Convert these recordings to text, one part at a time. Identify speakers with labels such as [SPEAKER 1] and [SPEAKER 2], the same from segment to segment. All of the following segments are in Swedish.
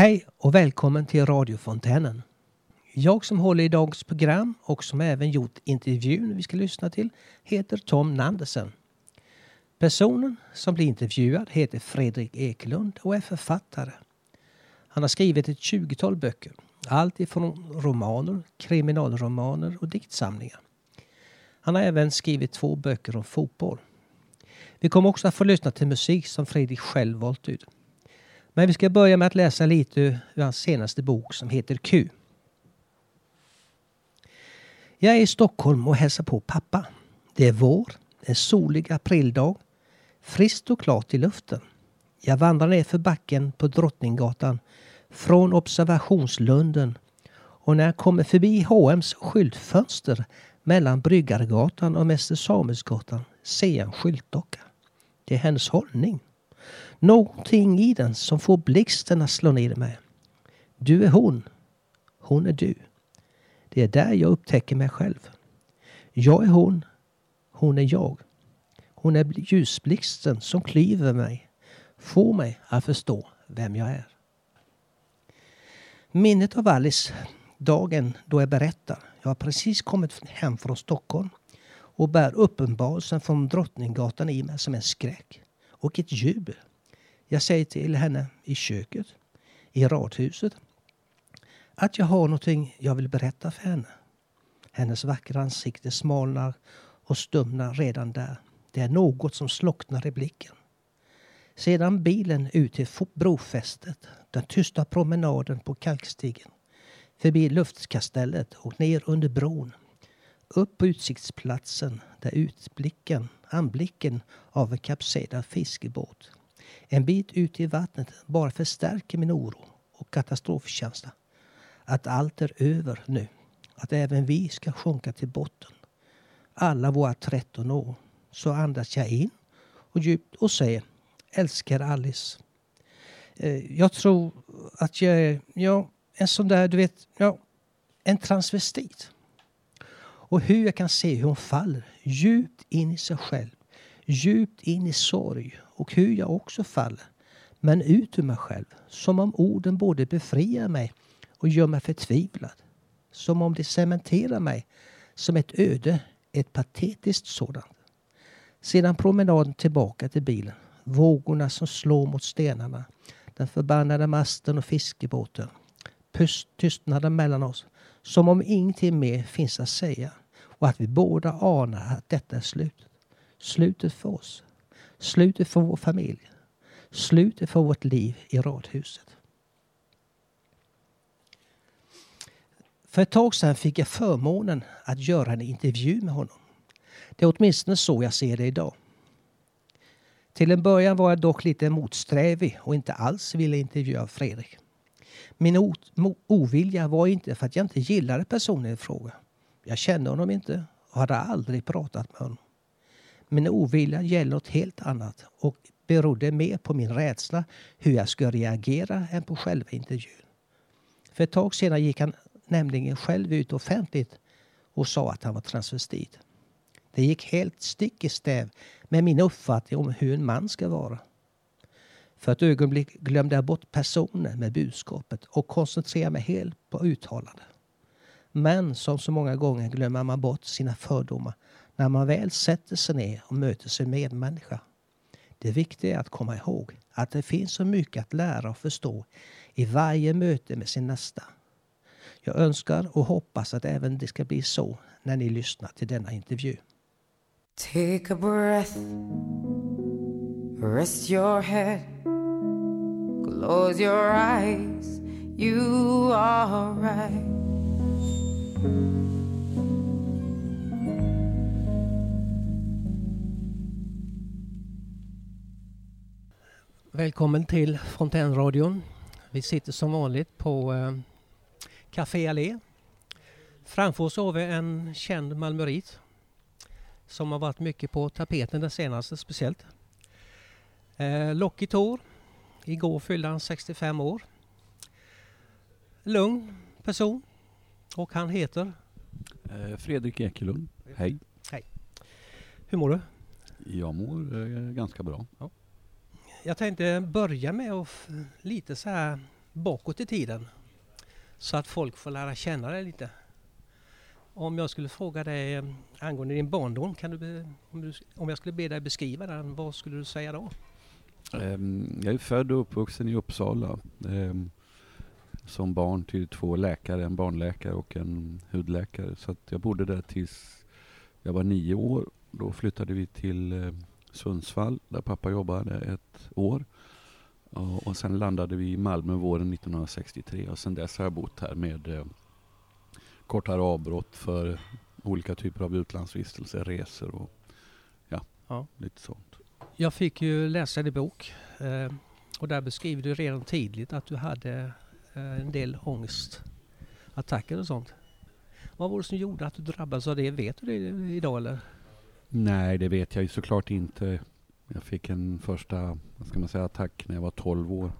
[SPEAKER 1] Hej och välkommen till radiofontänen. Jag som håller i dagens program och som även gjort intervjun vi ska lyssna till heter Tom Nandersen. Personen som blir intervjuad heter Fredrik Ekelund och är författare. Han har skrivit ett tjugotal böcker. Allt ifrån romaner, kriminalromaner och diktsamlingar. Han har även skrivit två böcker om fotboll. Vi kommer också att få lyssna till musik som Fredrik själv valt ut. Men vi ska börja med att läsa lite ur hans senaste bok som heter Q. Jag är i Stockholm och hälsar på pappa. Det är vår, en solig aprildag. Friskt och klart i luften. Jag vandrar ner för backen på Drottninggatan från observationslunden och när jag kommer förbi H&M's skyltfönster mellan Bryggargatan och Mäster Samuelsgatan ser jag en skyltdocka. Det är hennes hållning. Någonting i den som får blixten att slå ner mig. Du är hon. Hon är du. Det är där jag upptäcker mig själv. Jag är hon. Hon är jag. Hon är ljusblixten som klyver mig. Får mig att förstå vem jag är. Minnet av Alice, dagen då jag berättar. Jag har precis kommit hem från Stockholm och bär uppenbarelsen från Drottninggatan i mig som en skräck och ett jubel. Jag säger till henne i köket, i radhuset, att jag har någonting jag vill berätta för henne. Hennes vackra ansikte smalnar och stumnar redan där. Det är något som slocknar i blicken. Sedan bilen ut till brofästet, den tysta promenaden på kalkstigen, förbi luftkastellet och ner under bron. Upp på utsiktsplatsen där utblicken, anblicken av en kapsedad fiskebåt. En bit ut i vattnet bara förstärker min oro och katastrofkänsla. Att allt är över nu. Att även vi ska sjunka till botten. Alla våra 13 år. Så andas jag in och djupt och säger älskar Alice. Eh, jag tror att jag är ja, en sån där, du vet, ja, en transvestit. Och hur jag kan se hur hon faller djupt in i sig själv. Djupt in i sorg och hur jag också faller. Men ut ur mig själv. Som om orden både befriar mig och gör mig förtvivlad. Som om det cementerar mig som ett öde, ett patetiskt sådant. Sedan promenaden tillbaka till bilen Vågorna som slår mot stenarna. Den förbannade masten och fiskebåten. Tystnaden mellan oss. Som om ingenting mer finns att säga. Och att vi båda anar att detta är slutet. Slutet för oss. Slutet för vår familj. Slutet för vårt liv i radhuset. För ett tag sedan fick jag förmånen att göra en intervju med honom. Det är åtminstone så jag ser det idag. Till en början var jag dock lite motsträvig och inte alls ville intervjua Fredrik. Min ovilja var inte för att jag inte gillade personen i fråga. Jag kände honom inte och hade aldrig pratat med honom. Min ovilja gäller något helt annat och berodde mer på min rädsla hur jag skulle reagera än på själva intervjun. För ett tag sedan gick han nämligen själv ut offentligt och sa att han var transvestit. Det gick helt stick i stäv med min uppfattning om hur en man ska vara. För ett ögonblick glömde jag bort personen med budskapet och koncentrerade mig helt på uttalandet. Men som så många gånger glömmer man bort sina fördomar när man väl sätter sig ner och möter sin medmänniska. Det viktiga är att komma ihåg att det finns så mycket att lära och förstå i varje möte med sin nästa. Jag önskar och hoppas att även det ska bli så när ni lyssnar till denna intervju. Take a breath, rest your head, close your eyes, you are right. Välkommen till Fontänradion. Vi sitter som vanligt på eh, Café Allé. Framför oss har vi en känd malmörit som har varit mycket på tapeten den senaste speciellt. Eh, lockigt hår. Igår fyllde han 65 år. Lugn person. Och han heter?
[SPEAKER 2] Eh, Fredrik Ekelund. Hej.
[SPEAKER 1] Hej. Hur mår du?
[SPEAKER 2] Jag mår eh, ganska bra. Ja.
[SPEAKER 1] Jag tänkte börja med att lite så här bakåt i tiden. Så att folk får lära känna dig lite. Om jag skulle fråga dig eh, angående din barndom, kan du, be- om, du, om jag skulle be dig beskriva den, vad skulle du säga då?
[SPEAKER 2] Ehm, Jag är född och uppvuxen i Uppsala. ehm, Som barn till två läkare, en barnläkare och en hudläkare. Så jag bodde där tills jag var nio år. Då flyttade vi till eh, Sundsvall där pappa jobbade ett år. Och och sen landade vi i Malmö våren 1963 och sen dess har jag bott här med eh, kortare avbrott för olika typer av utlandsvistelser, resor och ja,
[SPEAKER 1] Ja.
[SPEAKER 2] lite sånt.
[SPEAKER 1] Jag fick ju läsa din bok eh, och där beskriver du redan tidigt att du hade Eh, en del ångestattacker och sånt. Vad var det som gjorde att du drabbades av det? Vet du det idag eller?
[SPEAKER 2] Nej, det vet jag ju såklart inte. Jag fick en första, vad ska man säga, attack när jag var 12 år.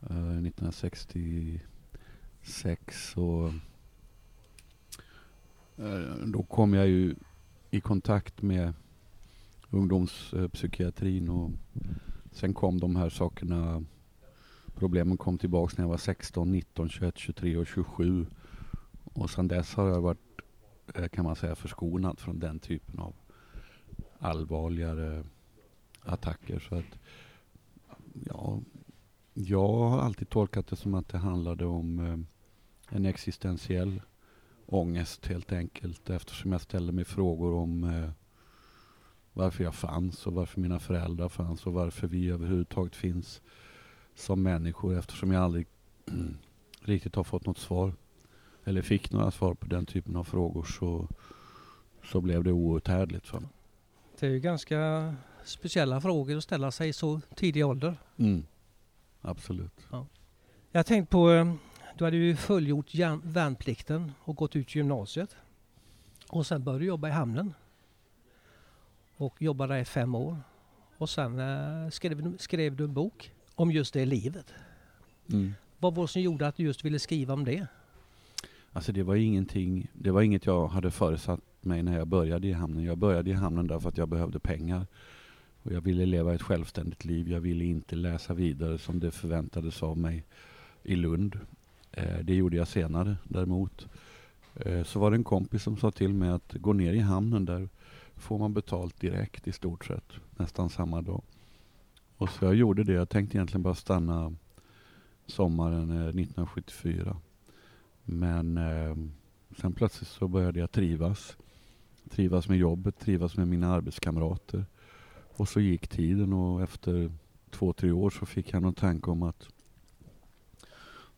[SPEAKER 2] Eh, 1966 och eh, då kom jag ju i kontakt med ungdomspsykiatrin och sen kom de här sakerna, problemen kom tillbaks när jag var 16, 19, 21, 23 och 27. Och sedan dess har jag varit, eh, kan man säga, förskonad från den typen av allvarligare attacker. Så att, ja, jag har alltid tolkat det som att det handlade om eh, en existentiell ångest helt enkelt. Eftersom jag ställde mig frågor om eh, varför jag fanns och varför mina föräldrar fanns och varför vi överhuvudtaget finns som människor. Eftersom jag aldrig riktigt har fått något svar eller fick några svar på den typen av frågor så, så blev det outhärdligt för mig.
[SPEAKER 1] Det är ju ganska speciella frågor att ställa sig i så tidig ålder.
[SPEAKER 2] Mm. Absolut.
[SPEAKER 1] Jag har tänkt på, eh, du hade ju fullgjort värnplikten och gått ut gymnasiet. Och sen började du jobba i hamnen. Och jobbade där i fem år. Och sen eh, skrev, skrev du en bok om just det livet.
[SPEAKER 2] Mm.
[SPEAKER 1] Vad var det som gjorde att du just ville skriva om det?
[SPEAKER 2] Alltså det var ingenting, det var inget jag hade föresatt mig när jag började i hamnen. Jag började i hamnen därför att jag behövde pengar. Och jag ville leva ett självständigt liv. Jag ville inte läsa vidare som det förväntades av mig i Lund. Eh, det gjorde jag senare däremot. Eh, så var det en kompis som sa till mig att gå ner i hamnen där får man betalt direkt i stort sett. Nästan samma dag. Och så jag gjorde det. Jag tänkte egentligen bara stanna sommaren eh, 1974. Men eh, sen plötsligt så började jag trivas. Trivas med jobbet, trivas med mina arbetskamrater. Och så gick tiden och efter två, tre år så fick jag någon tanke om att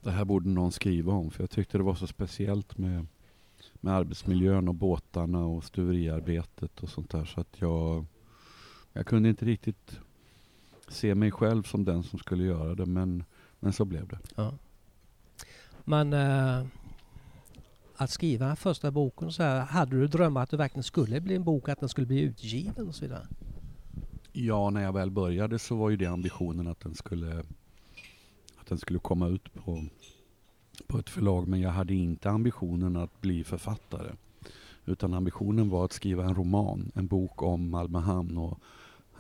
[SPEAKER 2] det här borde någon skriva om. För jag tyckte det var så speciellt med, med arbetsmiljön och båtarna och stuveriarbetet och sånt där. Så att jag, jag kunde inte riktigt se mig själv som den som skulle göra det. Men, men så blev det.
[SPEAKER 1] Ja. Men eh, att skriva den första boken så här, hade du drömmar att det verkligen skulle bli en bok, att den skulle bli utgiven och så vidare?
[SPEAKER 2] Ja, när jag väl började så var ju det ambitionen att den skulle, att den skulle komma ut på, på ett förlag. Men jag hade inte ambitionen att bli författare. Utan ambitionen var att skriva en roman, en bok om Malmö hamn och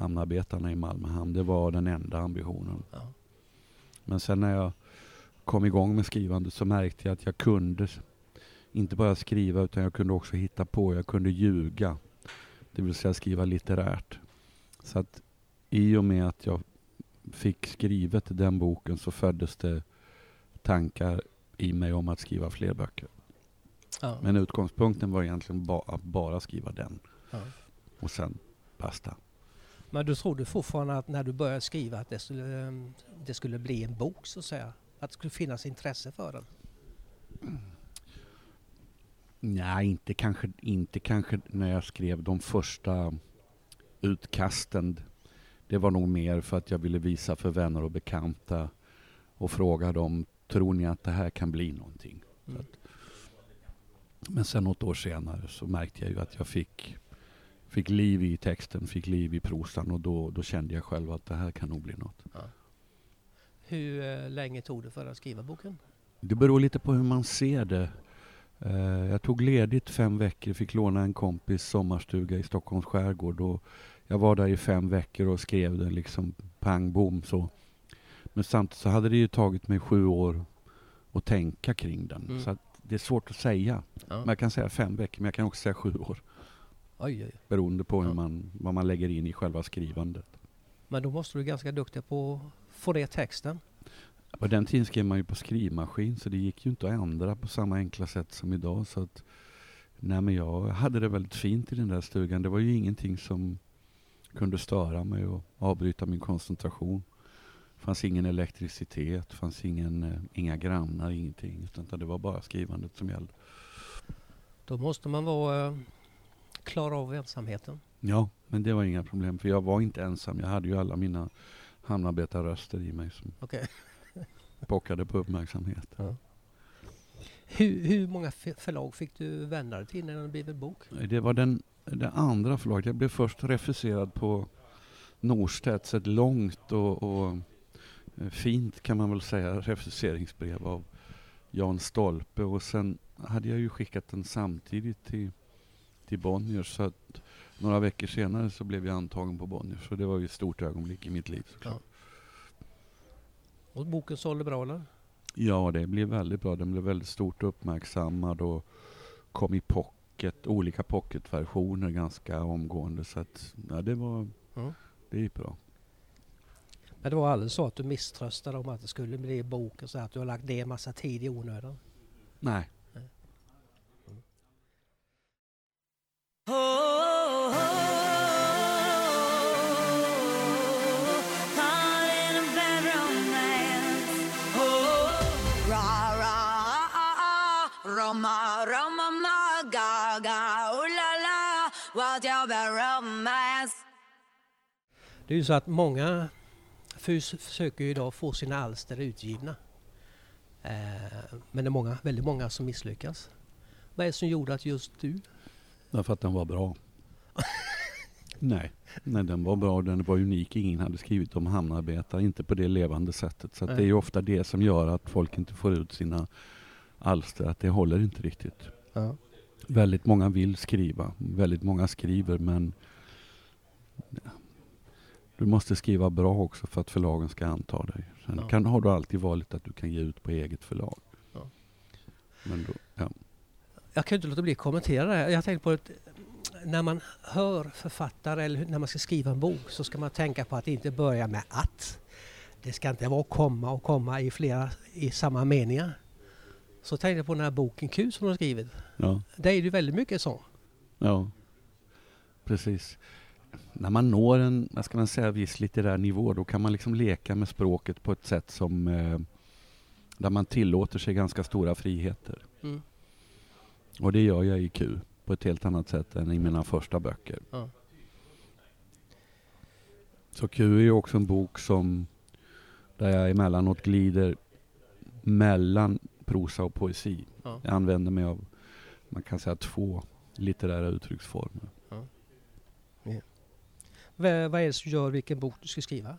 [SPEAKER 2] hamnarbetarna i Malmö hamn. Det var den enda ambitionen.
[SPEAKER 1] Ja.
[SPEAKER 2] Men sen när jag kom igång med skrivandet så märkte jag att jag kunde inte bara skriva utan jag kunde också hitta på, jag kunde ljuga. Det vill säga skriva litterärt. Så att i och med att jag fick skrivet den boken så föddes det tankar i mig om att skriva fler böcker.
[SPEAKER 1] Ja.
[SPEAKER 2] Men utgångspunkten var egentligen ba att bara skriva den.
[SPEAKER 1] Ja.
[SPEAKER 2] Och sen basta.
[SPEAKER 1] Men du trodde fortfarande att när du började skriva att det skulle, eh, det skulle bli en bok så att säga? Att det skulle finnas intresse för den?
[SPEAKER 2] Nej, inte kanske, inte kanske när jag skrev de första utkasten. Det var nog mer för att jag ville visa för vänner och bekanta och fråga dem, tror ni att det här kan bli någonting?
[SPEAKER 1] Mm.
[SPEAKER 2] Att, men sen något år senare så märkte jag ju att jag fick, fick liv i texten, fick liv i prosan och då, då kände jag själv att det här kan nog bli något.
[SPEAKER 1] Hur eh, länge tog det för att skriva boken?
[SPEAKER 2] Det beror lite på hur man ser det. Eh, Jag tog ledigt fem veckor, fick låna en kompis sommarstuga i Stockholms skärgård. Och jag var där i fem veckor och skrev den liksom pang bom så. Men samtidigt så hade det ju tagit mig sju år att tänka kring den.
[SPEAKER 1] Mm.
[SPEAKER 2] Så det är svårt att säga.
[SPEAKER 1] Ja.
[SPEAKER 2] Jag kan säga fem veckor, men jag kan också säga sju år.
[SPEAKER 1] Oj, oj.
[SPEAKER 2] Beroende på hur
[SPEAKER 1] Ja.
[SPEAKER 2] man, vad man lägger in i själva skrivandet.
[SPEAKER 1] Men då måste du vara ganska duktig på att få ner texten.
[SPEAKER 2] På den tiden skrev man ju på skrivmaskin så det gick ju inte att ändra på samma enkla sätt som idag. Så att, nej men jag hade det väldigt fint i den där stugan. Det var ju ingenting som kunde störa mig och avbryta min koncentration. Det fanns ingen elektricitet, fanns ingen, eh, inga grannar, ingenting. Utan det var bara skrivandet som gällde.
[SPEAKER 1] Då måste man vara eh, klara av ensamheten.
[SPEAKER 2] Ja, men det var inga problem för jag var inte ensam. Jag hade ju alla mina hamnarbetarröster i mig som
[SPEAKER 1] Okej.
[SPEAKER 2] pockade på uppmärksamhet.
[SPEAKER 1] Hur, hur många förlag fick du vända dig till när det blev en bok?
[SPEAKER 2] Det var den, det andra förlaget. Jag blev först refuserad på Norstedts, ett långt och, och eh, fint kan man väl säga refuseringsbrev av Jan Stolpe och sen hade jag ju skickat den samtidigt till, till Bonniers så att några veckor senare så blev jag antagen på Bonniers så det var ju ett stort ögonblick i mitt liv såklart.
[SPEAKER 1] Och boken sålde bra eller?
[SPEAKER 2] Ja, det blev väldigt bra. Den blev väldigt stort uppmärksammad och kom i pocket, olika pocketversioner ganska omgående. Så att, ja, det var,
[SPEAKER 1] Ja.
[SPEAKER 2] det gick bra.
[SPEAKER 1] Men det var aldrig så att du misströstade om att det skulle bli bok och så att du har lagt ner massa tid i onödan?
[SPEAKER 2] Nej.
[SPEAKER 3] Roma, Roma, ma, ga, ga, ooh la la, what you be romance.
[SPEAKER 1] Det är ju så att många fys- försöker idag få sina alster utgivna. Eh, men det är många, väldigt många som misslyckas. Vad är det som gjorde att just du...
[SPEAKER 2] Därför att den var bra. Nej. Nej, den var bra. Den var unik. Ingen hade skrivit om hamnarbetare, inte på det levande sättet. Så det är ju ofta det som gör att folk inte får ut sina alster, att det håller inte riktigt.
[SPEAKER 1] Ja.
[SPEAKER 2] Väldigt många vill skriva, väldigt många skriver men du måste skriva bra också för att förlagen ska anta dig. Sen
[SPEAKER 1] Ja.
[SPEAKER 2] kan, har du alltid valet att du kan ge ut på eget förlag.
[SPEAKER 1] Ja.
[SPEAKER 2] Men då, ja.
[SPEAKER 1] Jag kan ju inte låta bli att kommentera det här. Jag tänkte på att när man hör författare eller när man ska skriva en bok så ska man tänka på att inte börja med att. Det ska inte vara komma och komma i flera i samma meningar. Så tänkte jag på den här boken Q som du har skrivit.
[SPEAKER 2] Ja,
[SPEAKER 1] Där är det väldigt mycket så.
[SPEAKER 2] ja, precis. När man når en, vad ska man säga, viss litterär nivå då kan man liksom leka med språket på ett sätt som eh, där man tillåter sig ganska stora friheter.
[SPEAKER 1] Mm.
[SPEAKER 2] Och det gör jag i Q på ett helt annat sätt än i mina första böcker.
[SPEAKER 1] Ja.
[SPEAKER 2] Så Q är ju också en bok som där jag emellanåt glider mellan prosa och poesi.
[SPEAKER 1] Ja.
[SPEAKER 2] Jag använder mig av, man kan säga två litterära uttrycksformer.
[SPEAKER 1] Vad, vad är det som gör vilken bok du ska skriva?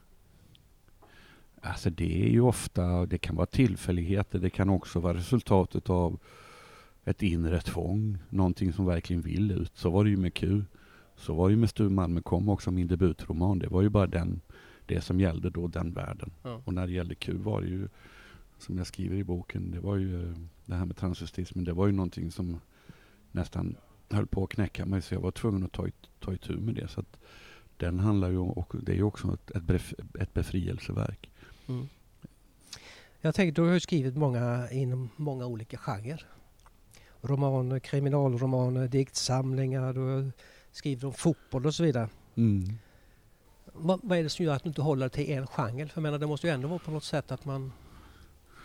[SPEAKER 2] Alltså det är ju ofta, det kan vara tillfälligheter, det kan också vara resultatet av ett inre tvång, någonting som verkligen vill ut. Så var det ju med Q. Så var det ju med Stu Malmö kom också, min debutroman. Det var ju bara den, det som gällde då, den världen.
[SPEAKER 1] Ja.
[SPEAKER 2] Och när det gällde Q var det ju, som jag skriver i boken, det var ju eh, det här med transvestismen, det var ju någonting som nästan höll på att knäcka mig, så jag var tvungen att ta, it- ta itu med det. Så att den handlar ju om, och det är ju också ett, ett, bef- ett befrielseverk.
[SPEAKER 1] Mm. Jag tänkte, du har ju skrivit många inom många olika genrer. Romaner, kriminalromaner, diktsamlingar, du har skrivit om fotboll och så vidare.
[SPEAKER 2] Mm.
[SPEAKER 1] Vad, vad är det som gör att du inte håller till en genre? För jag menar, det måste ju ändå vara på något sätt att man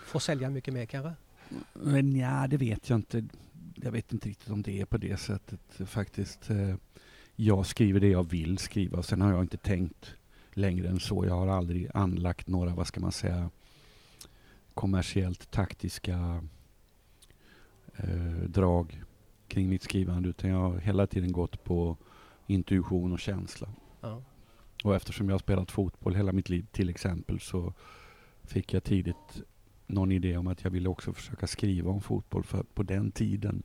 [SPEAKER 1] får sälja mycket mer kanske?
[SPEAKER 2] Men ja, det vet jag inte. Jag vet inte riktigt om det är på det sättet faktiskt. Eh, Jag skriver det jag vill skriva. Sen har jag inte tänkt längre än så. Jag har aldrig anlagt några, vad ska man säga, kommersiellt taktiska eh, drag kring mitt skrivande. Utan jag har hela tiden gått på intuition och känsla.
[SPEAKER 1] Ja.
[SPEAKER 2] Och eftersom jag har spelat fotboll hela mitt liv till exempel så fick jag tidigt någon idé om att jag ville också försöka skriva om fotboll. För på den tiden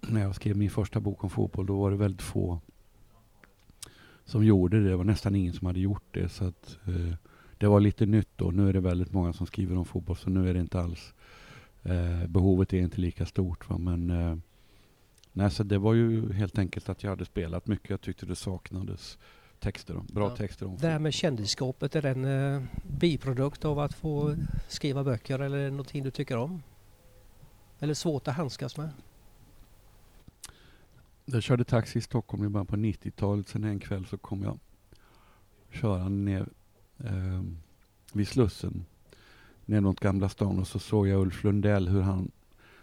[SPEAKER 2] när jag skrev min första bok om fotboll då var det väldigt få som gjorde det. Det var nästan ingen som hade gjort det. Så att, eh, det var lite nytt då. Nu är det väldigt många som skriver om fotboll, så nu är det inte alls eh, behovet är inte lika stort. Va? Men eh, nej, så det var ju helt enkelt att jag hade spelat mycket. Jag tyckte det saknades texter, om- bra
[SPEAKER 1] Ja.
[SPEAKER 2] texter om
[SPEAKER 1] Det här med kändisskapet, är det en eh, biprodukt av att få skriva böcker eller är det någonting du tycker om? Eller svårt att handskas med?
[SPEAKER 2] Jag körde taxi i Stockholm i början på 90-talet. Sen en kväll så kom jag körande ner eh, vid Slussen, ner mot Gamla stan och så såg jag Ulf Lundell hur han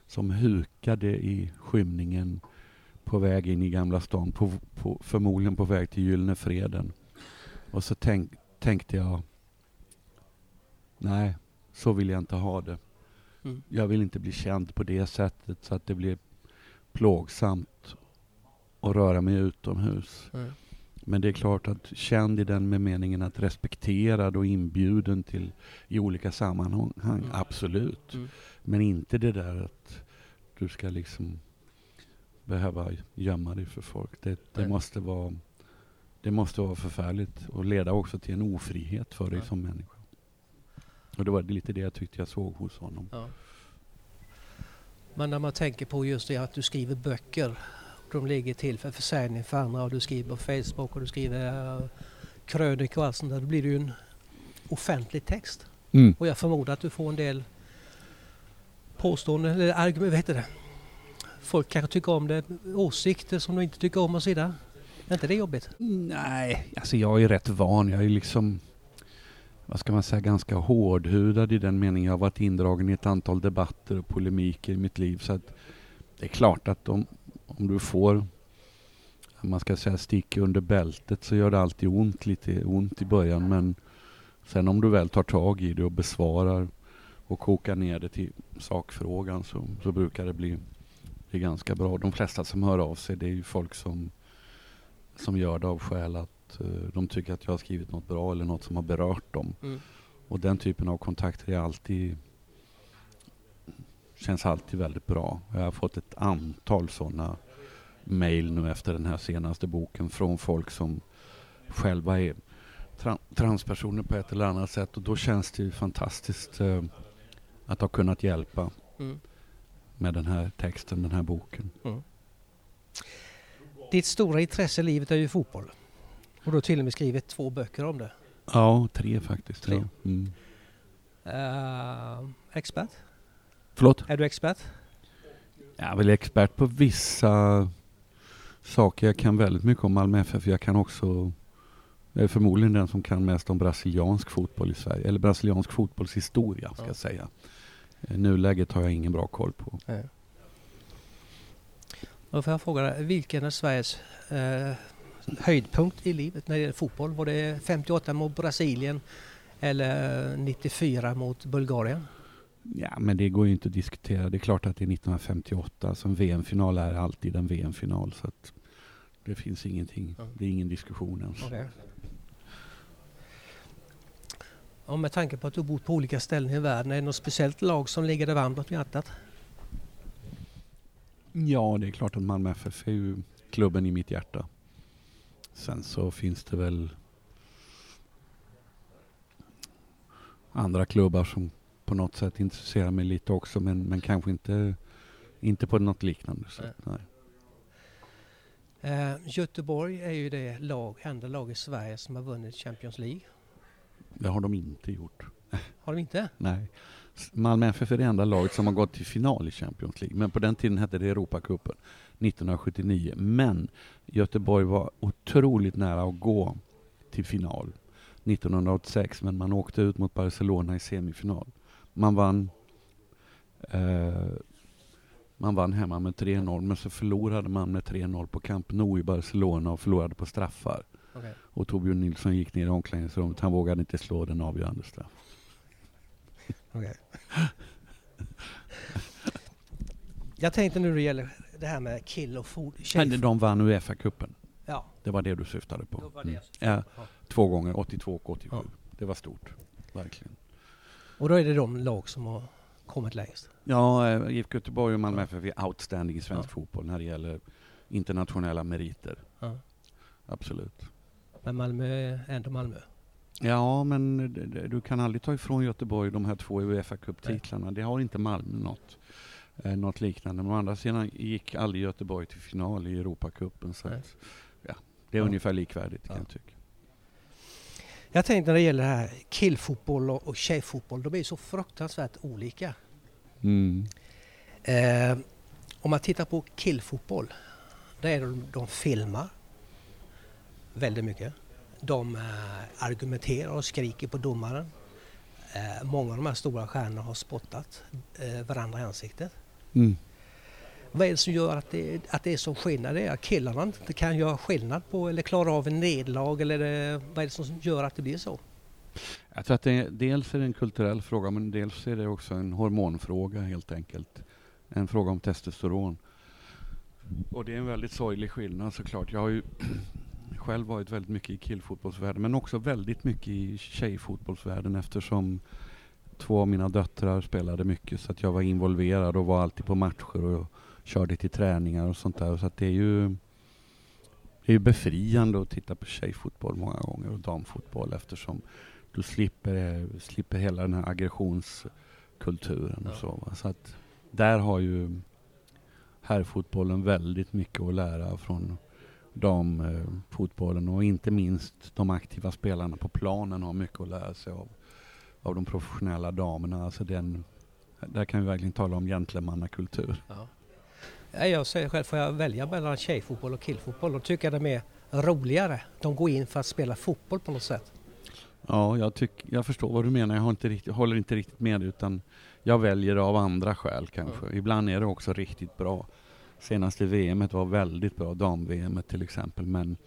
[SPEAKER 2] som hukade i skymningen på väg in i Gamla stan, på, på, förmodligen på väg till Gyllene Freden. Och så tänk, tänkte jag, nej, så vill jag inte ha det.
[SPEAKER 1] Mm.
[SPEAKER 2] Jag vill inte bli känd på det sättet så att det blir plågsamt att röra mig utomhus.
[SPEAKER 1] Mm.
[SPEAKER 2] Men det är klart att känd i den med meningen att respekterad och inbjuden till i olika sammanhang,
[SPEAKER 1] Mm.
[SPEAKER 2] absolut.
[SPEAKER 1] Mm.
[SPEAKER 2] Men inte det där att du ska liksom behöva gömma dig för folk. Det, det, måste, vara, det måste vara förfärligt och leda också till en ofrihet för dig
[SPEAKER 1] Ja.
[SPEAKER 2] som människa. Och det var lite det jag tyckte jag såg hos honom.
[SPEAKER 1] Ja. Men när man tänker på just det att du skriver böcker. De ligger till för försäljning för andra och du skriver på Facebook och du skriver uh, krönikor och allt sånt där. Då blir det ju en offentlig text.
[SPEAKER 2] Mm.
[SPEAKER 1] Och jag förmodar att du får en del påståenden, eller argument, vad heter det? Folk kanske tycker om det, åsikter som de inte tycker om och så vidare. Är inte det jobbigt?
[SPEAKER 2] Nej, alltså jag är rätt van. Jag är liksom, vad ska man säga, ganska hårdhudad i den meningen. Jag har varit indragen i ett antal debatter och polemiker i mitt liv. Så att det är klart att om, om du får, man ska säga stick under bältet så gör det alltid ont, lite ont i början. Men sen om du väl tar tag i det och besvarar och kokar ner det till sakfrågan så, så brukar det bli, bli ganska bra. De flesta som hör av sig det är ju folk som som gör det av skäl att eh, de tycker att jag har skrivit något bra eller något som har berört dem.
[SPEAKER 1] Mm.
[SPEAKER 2] Och den typen av kontakter är alltid känns alltid väldigt bra. Jag har fått ett antal sådana mejl nu efter den här senaste boken från folk som själva är tra- transpersoner på ett eller annat sätt och då känns det ju fantastiskt eh, att ha kunnat hjälpa
[SPEAKER 1] Mm.
[SPEAKER 2] med den här texten, den här boken.
[SPEAKER 1] Ditt stora intresse i livet är ju fotboll. Och du har till och med skrivit två böcker om det.
[SPEAKER 2] Ja, tre faktiskt.
[SPEAKER 1] Tre.
[SPEAKER 2] Ja. Mm.
[SPEAKER 1] Uh, expert?
[SPEAKER 2] Förlåt?
[SPEAKER 1] Är du expert?
[SPEAKER 2] Jag är väl expert på vissa saker. Jag kan väldigt mycket om Malmö FF. Jag kan också, jag är förmodligen den som kan mest om brasiliansk fotboll i Sverige. Eller brasiliansk fotbollshistoria ska
[SPEAKER 1] Ja.
[SPEAKER 2] jag säga. I nuläget har jag ingen bra koll på.
[SPEAKER 1] Då får jag fråga dig, vilken är Sveriges eh, höjdpunkt i livet när det gäller fotboll? Var det 58 mot Brasilien eller 94 mot Bulgarien?
[SPEAKER 2] Ja, men det går ju inte att diskutera. Det är klart att det är 1958. Som VM-final är alltid en VM-final. Så att det finns ingenting.
[SPEAKER 1] Ja.
[SPEAKER 2] Det är ingen diskussion ens.
[SPEAKER 1] Okej. Och med tanke på att du bott på olika ställen i världen, är det något speciellt lag som ligger dig varmt om hjärtat?
[SPEAKER 2] Ja, det är klart att Malmö FF är ju klubben i mitt hjärta. Sen så finns det väl andra klubbar som på något sätt intresserar mig lite också men, men kanske inte, inte på något liknande sätt. Nej.
[SPEAKER 1] Eh, Göteborg är ju det lag, enda lag i Sverige som har vunnit Champions League.
[SPEAKER 2] Det har de inte gjort.
[SPEAKER 1] Har de inte?
[SPEAKER 2] Nej. Malmö FF är det enda laget som har gått till final i Champions League. Men på den tiden hette det Europacupen 1979. Men Göteborg var otroligt nära att gå till final 1986. Men man åkte ut mot Barcelona i semifinal. Man vann eh, man vann hemma med 3-0 men så förlorade man med 3-0 på Camp Nou i Barcelona och förlorade på straffar.
[SPEAKER 1] Okej.
[SPEAKER 2] Och Torbjörn Nilsson gick ner i omklädningsrummet. Han vågade inte slå den avgörande straff.
[SPEAKER 1] Okej. Jag tänkte nu det gäller det här med kill och.
[SPEAKER 2] Men de vann Uefa-cupen.
[SPEAKER 1] Ja,
[SPEAKER 2] Det var det du syftade på.
[SPEAKER 1] var det
[SPEAKER 2] Mm.
[SPEAKER 1] jag
[SPEAKER 2] Ja,
[SPEAKER 1] Ja.
[SPEAKER 2] två gånger, 82 och 87.
[SPEAKER 1] Ja.
[SPEAKER 2] Det var stort. Verkligen.
[SPEAKER 1] Och då är det de lag som har kommit längst.
[SPEAKER 2] Ja, eh, IFK Göteborg och Malmö FF är outstanding i svensk
[SPEAKER 1] Ja.
[SPEAKER 2] fotboll när det gäller internationella meriter.
[SPEAKER 1] Ja.
[SPEAKER 2] Absolut.
[SPEAKER 1] Men Malmö är ändå Malmö.
[SPEAKER 2] Ja, men du kan aldrig ta ifrån Göteborg de här två Uefa Cup-titlarna. Det har inte Malmö något, eh, något liknande. Men å andra sidan gick aldrig Göteborg till final i Europacupen. Så att, ja, det är
[SPEAKER 1] Ja.
[SPEAKER 2] ungefär likvärdigt kan
[SPEAKER 1] Ja.
[SPEAKER 2] jag tycka.
[SPEAKER 1] Jag tänkte när det gäller det här killfotboll och, tjejfotboll, de är så fruktansvärt olika.
[SPEAKER 2] Mm.
[SPEAKER 1] Eh, om man tittar på killfotboll, där är de, de filmar väldigt mycket. De eh, argumenterar och skriker på domaren. Eh, många av de här stora stjärnorna har spottat eh, varandra i ansiktet.
[SPEAKER 2] Mm.
[SPEAKER 1] Vad är det som gör att det, att det är som skillnad? Det är att killarna inte kan göra skillnad på eller klara av en nederlag eller det, vad är det som gör att det blir så?
[SPEAKER 2] Jag tror att det är, dels är det en kulturell fråga men dels är det också en hormonfråga helt enkelt. En fråga om testosteron. Och det är en väldigt sorglig skillnad såklart. Jag har ju själv varit väldigt mycket i killfotbollsvärlden men också väldigt mycket i tjejfotbollsvärlden eftersom två av mina döttrar spelade mycket så att jag var involverad och var alltid på matcher och körde till träningar och sånt där. Så det är ju det är befriande att titta på tjejfotboll många gånger och damfotboll eftersom du slipper, slipper hela den här aggressionskulturen och
[SPEAKER 1] Ja.
[SPEAKER 2] så. Så att där har ju herrfotbollen väldigt mycket att lära från damfotbollen och inte minst de aktiva spelarna på planen har mycket att lära sig av, av de professionella damerna. Alltså den, där kan vi verkligen tala om gentlemannakultur.
[SPEAKER 1] Ja. Jag säger själv, får jag välja mellan tjejfotboll och killfotboll, då tycker jag det är roligare. De går in för att spela fotboll på något sätt.
[SPEAKER 2] Ja, jag, tyck, jag förstår vad du menar. Jag inte riktigt, håller inte riktigt med utan jag väljer av andra skäl kanske. Ibland är det också riktigt bra. Senaste VM var väldigt bra, dam-VM till exempel, men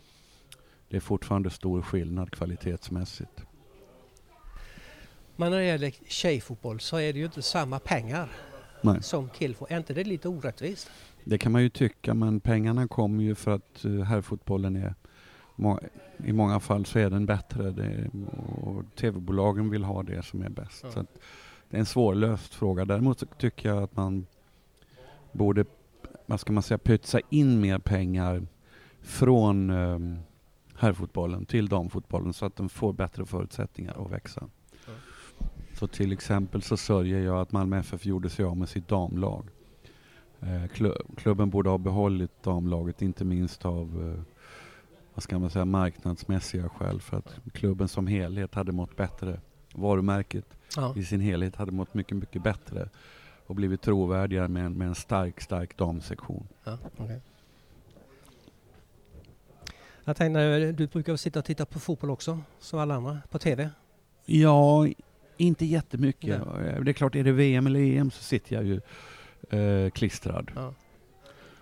[SPEAKER 2] det är fortfarande stor skillnad kvalitetsmässigt.
[SPEAKER 1] Men när det gäller tjejfotboll så är det ju inte samma pengar
[SPEAKER 2] Nej.
[SPEAKER 1] som killfotboll. Är inte det lite orättvist?
[SPEAKER 2] Det kan man ju tycka, men pengarna kommer ju för att uh, herrfotbollen är i många fall så är den bättre det och tv-bolagen vill ha det som är bäst.
[SPEAKER 1] Ja.
[SPEAKER 2] Så det är en svårlöst fråga. Däremot så tycker jag att man borde, vad ska man säga, pytsa in mer pengar från um, herrfotbollen till damfotbollen så att den får bättre förutsättningar att växa. Så till exempel så sörjer jag att Malmö FF gjorde sig av med sitt damlag. Eh, klu- klubben borde ha behållit damlaget, inte minst av eh, vad ska man säga, marknadsmässiga skäl. För att klubben som helhet hade mått bättre. Varumärket
[SPEAKER 1] Ja.
[SPEAKER 2] i sin helhet hade mått mycket, mycket bättre och blivit trovärdigare med en, med en stark, stark damsektion.
[SPEAKER 1] Ja, okej. Jag tänkte, du brukar sitta och titta på fotboll också, som alla andra, på TV?
[SPEAKER 2] Ja, inte jättemycket. Eh, Det är klart, är det VM eller EM så sitter jag ju eh, klistrad.
[SPEAKER 1] Ja.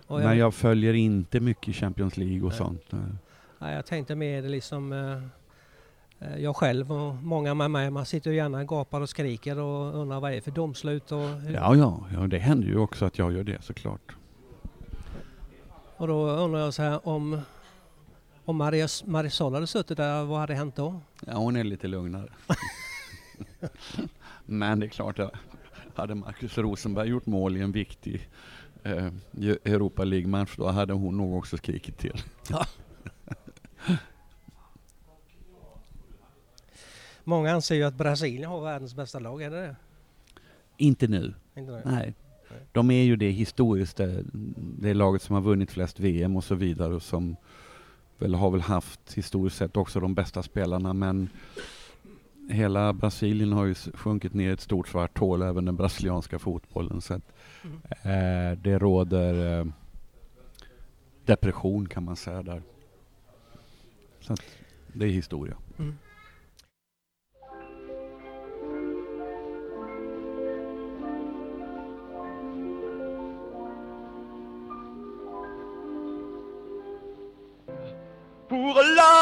[SPEAKER 1] Och
[SPEAKER 2] Men jag följer inte mycket Champions League och
[SPEAKER 1] Nej.
[SPEAKER 2] sånt. eh.
[SPEAKER 1] Ja, jag tänkte mer liksom eh, eh, jag själv och många med mig, man sitter ju gärna och gapar och skriker och undrar vad det är för domslut och, hur-
[SPEAKER 2] Ja, ja, ja, det händer ju också att jag gör det såklart.
[SPEAKER 1] och då undrar jag så här om om Maria, Marisol hade suttit där, vad hade hänt då?
[SPEAKER 2] Ja, hon är lite lugnare. Men det är klart, att hade Marcus Rosenberg gjort mål i en viktig eh, Europa League-match, då hade hon nog också skrikit till.
[SPEAKER 1] Många anser ju att Brasilien har världens bästa lag, är det det?
[SPEAKER 2] Inte nu,
[SPEAKER 1] Inte det?
[SPEAKER 2] nej. De är ju det historiskt, det, det laget som har vunnit flest VM och så vidare och som väl har väl haft historiskt sett också de bästa spelarna men hela Brasilien har ju sjunkit ner i ett stort svart hål, även den brasilianska fotbollen. Så att,
[SPEAKER 1] Mm.
[SPEAKER 2] eh, det råder eh, depression kan man säga där. Så att, det är historia.
[SPEAKER 1] Mm.
[SPEAKER 4] pour la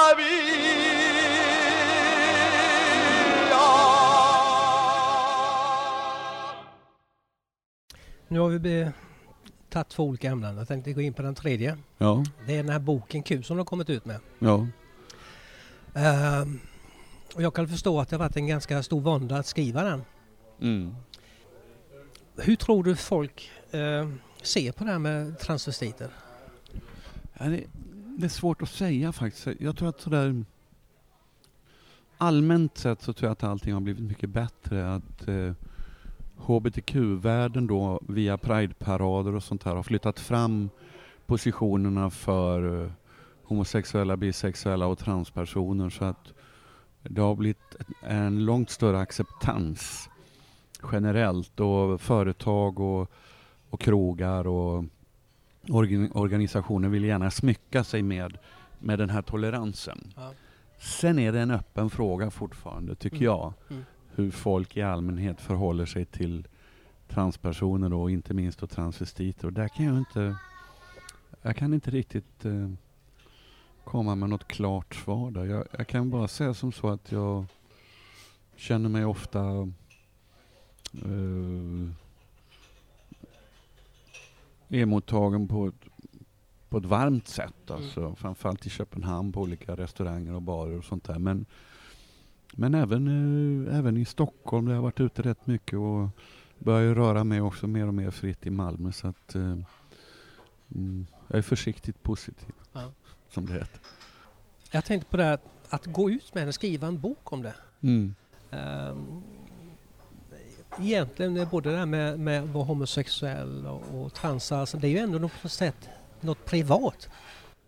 [SPEAKER 1] Nu har vi tagit två olika ämnen. Jag tänkte gå in på den tredje.
[SPEAKER 2] Ja,
[SPEAKER 1] Det är den här boken Q som de har kommit ut med.
[SPEAKER 2] ja.
[SPEAKER 1] Ehm, och jag kan förstå att det har varit en ganska stor vånda att skriva den.
[SPEAKER 2] Mm.
[SPEAKER 1] Hur tror du folk eh, ser på det här med transvestiter?
[SPEAKER 2] Ja, det, det är svårt att säga faktiskt. Jag tror att sådär allmänt sett så tror jag att allting har blivit mycket bättre. Att eh, hbtq-världen då via prideparader och sånt här har flyttat fram positionerna för eh, homosexuella, bisexuella och transpersoner så att det har blivit en långt större acceptans generellt och företag och, och krogar och organ, organisationer vill gärna smycka sig med, med den här toleransen.
[SPEAKER 1] Ja.
[SPEAKER 2] Sen är det en öppen fråga fortfarande, tycker
[SPEAKER 1] Mm.
[SPEAKER 2] jag,
[SPEAKER 1] Mm.
[SPEAKER 2] Hur folk i allmänhet förhåller sig till transpersoner och inte minst då transvestiter. Och där kan jag inte, jag kan inte riktigt eh, komma med något klart svar där. Jag, jag kan bara säga som så att jag känner mig ofta eh, emottagen på ett, på ett varmt sätt. Alltså, Framförallt i Köpenhamn på olika restauranger och barer och sånt där. Men, men även, eh, även i Stockholm där jag varit ute rätt mycket och börjar ju röra mig också mer och mer fritt i Malmö. Så att, eh, mm, jag är försiktigt positiv,
[SPEAKER 1] Ja.
[SPEAKER 2] som det heter.
[SPEAKER 1] Jag tänkte på det här att gå ut med det, skriva en bok om det.
[SPEAKER 2] Mm.
[SPEAKER 1] Um, egentligen är både det här med, med att vara homosexuell och, och trans, alltså det är ju ändå något sätt något privat.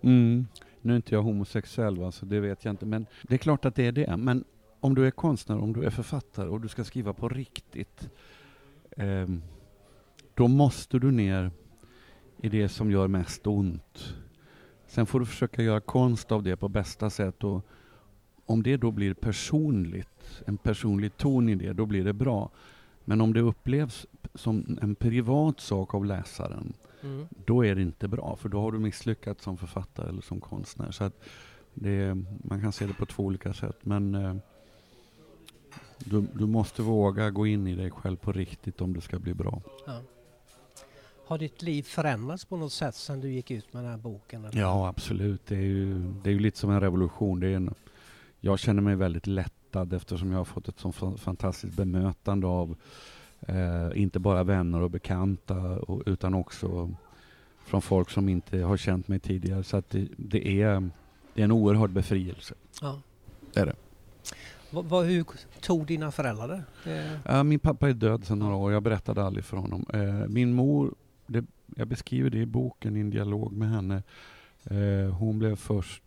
[SPEAKER 2] Mm. Nu är inte jag homosexuell, va, så det vet jag inte. Men det är klart att det är det. Men om du är konstnär, om du är författare och du ska skriva på riktigt, ehm, då måste du ner i det som gör mest ont. Sen får du försöka göra konst av det på bästa sätt. Och om det då blir personligt, en personlig ton i det, då blir det bra. Men om det upplevs som en privat sak av läsaren,
[SPEAKER 1] Mm.
[SPEAKER 2] då är det inte bra, för då har du misslyckats som författare eller som konstnär. Så det, man kan se det på två olika sätt. Men eh, du, du måste våga gå in i dig själv på riktigt om det ska bli bra.
[SPEAKER 1] Ja. Har ditt liv förändrats på något sätt sedan du gick ut med den här boken? eller?
[SPEAKER 2] Ja, absolut. Det är ju, det är ju lite som en revolution. Det är en, jag känner mig väldigt lättad eftersom jag har fått ett så fa- fantastiskt bemötande av eh, inte bara vänner och bekanta och, utan också från folk som inte har känt mig tidigare. Så att det, det, är, det är en oerhörd befrielse.
[SPEAKER 1] Ja.
[SPEAKER 2] Det är det.
[SPEAKER 1] Vad, vad, hur tog dina föräldrar det? det?
[SPEAKER 2] Ja, min pappa är död sedan några år. Jag berättade aldrig för honom. Eh, min mor, det, jag beskriver det i boken i en dialog med henne. Eh, hon blev först